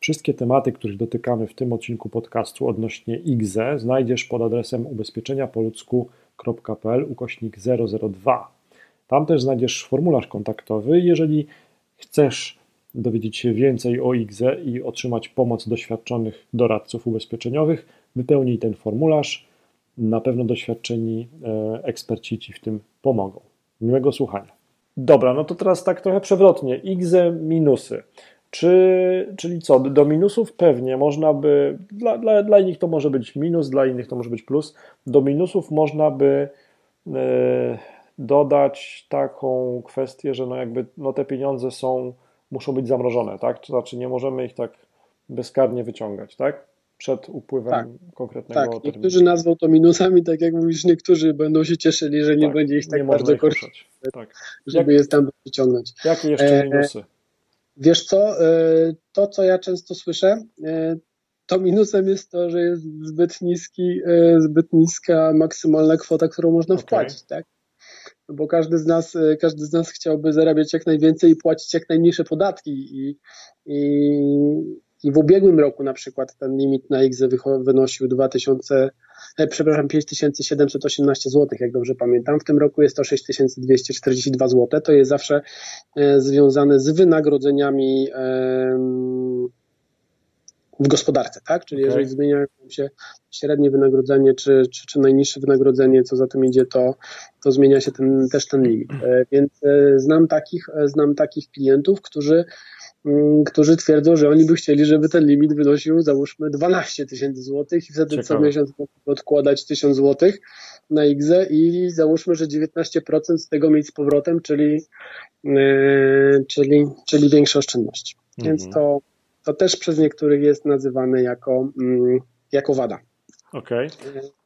Wszystkie tematy, których dotykamy w tym odcinku podcastu odnośnie IGZE znajdziesz pod adresem ubezpieczeniapoludzku.pl ukośnik 002. Tam też znajdziesz formularz kontaktowy. Jeżeli chcesz dowiedzieć się więcej o IGZE i otrzymać pomoc doświadczonych doradców ubezpieczeniowych, wypełnij ten formularz. Na pewno doświadczeni e, eksperci Ci w tym pomogą. Miłego słuchania. Dobra, no to teraz tak trochę przewrotnie. IGZE minusy. Czy, czyli co, do minusów pewnie można by, dla, dla, dla innych to może być minus, dla innych to może być plus. Do minusów można by e, dodać taką kwestię, że no jakby no te pieniądze są, muszą być zamrożone, tak? To znaczy nie możemy ich tak bezkarnie wyciągać, tak? Przed upływem tak, konkretnego tak. Terminu. Niektórzy nazwą to minusami, tak jak mówisz, niektórzy będą się cieszyli, że nie tak, będzie ich tak bardzo korzystać, tak. żeby jak, je tam wyciągnąć. Jakie jeszcze e, minusy? Wiesz co, e, to co ja często słyszę, e, to minusem jest to, że jest zbyt niski, e, zbyt niska maksymalna kwota, którą można okay. wpłacić, tak? Bo każdy z nas, każdy z nas chciałby zarabiać jak najwięcej i płacić jak najmniejsze podatki i, i, i w ubiegłym roku na przykład ten limit na IGZE wynosił 2000 E, przepraszam, 5718 zł, jak dobrze pamiętam. W tym roku jest to 6242 zł. To jest zawsze e, związane z wynagrodzeniami w gospodarce, tak? Czyli okay. jeżeli zmienia się średnie wynagrodzenie czy, czy, czy najniższe wynagrodzenie, co za tym idzie, to, to zmienia się ten, też ten limit. E, więc znam takich, znam takich klientów, którzy którzy twierdzą, że oni by chcieli, żeby ten limit wynosił załóżmy 12 tysięcy złotych i wtedy Ciekawe. co miesiąc odkładać 1000 złotych na IGZE i załóżmy, że 19% z tego mieć z powrotem, czyli, yy, czyli, czyli większe oszczędności. Mhm. Więc to, to też przez niektórych jest nazywane jako, yy, jako wada. Okej. Okay.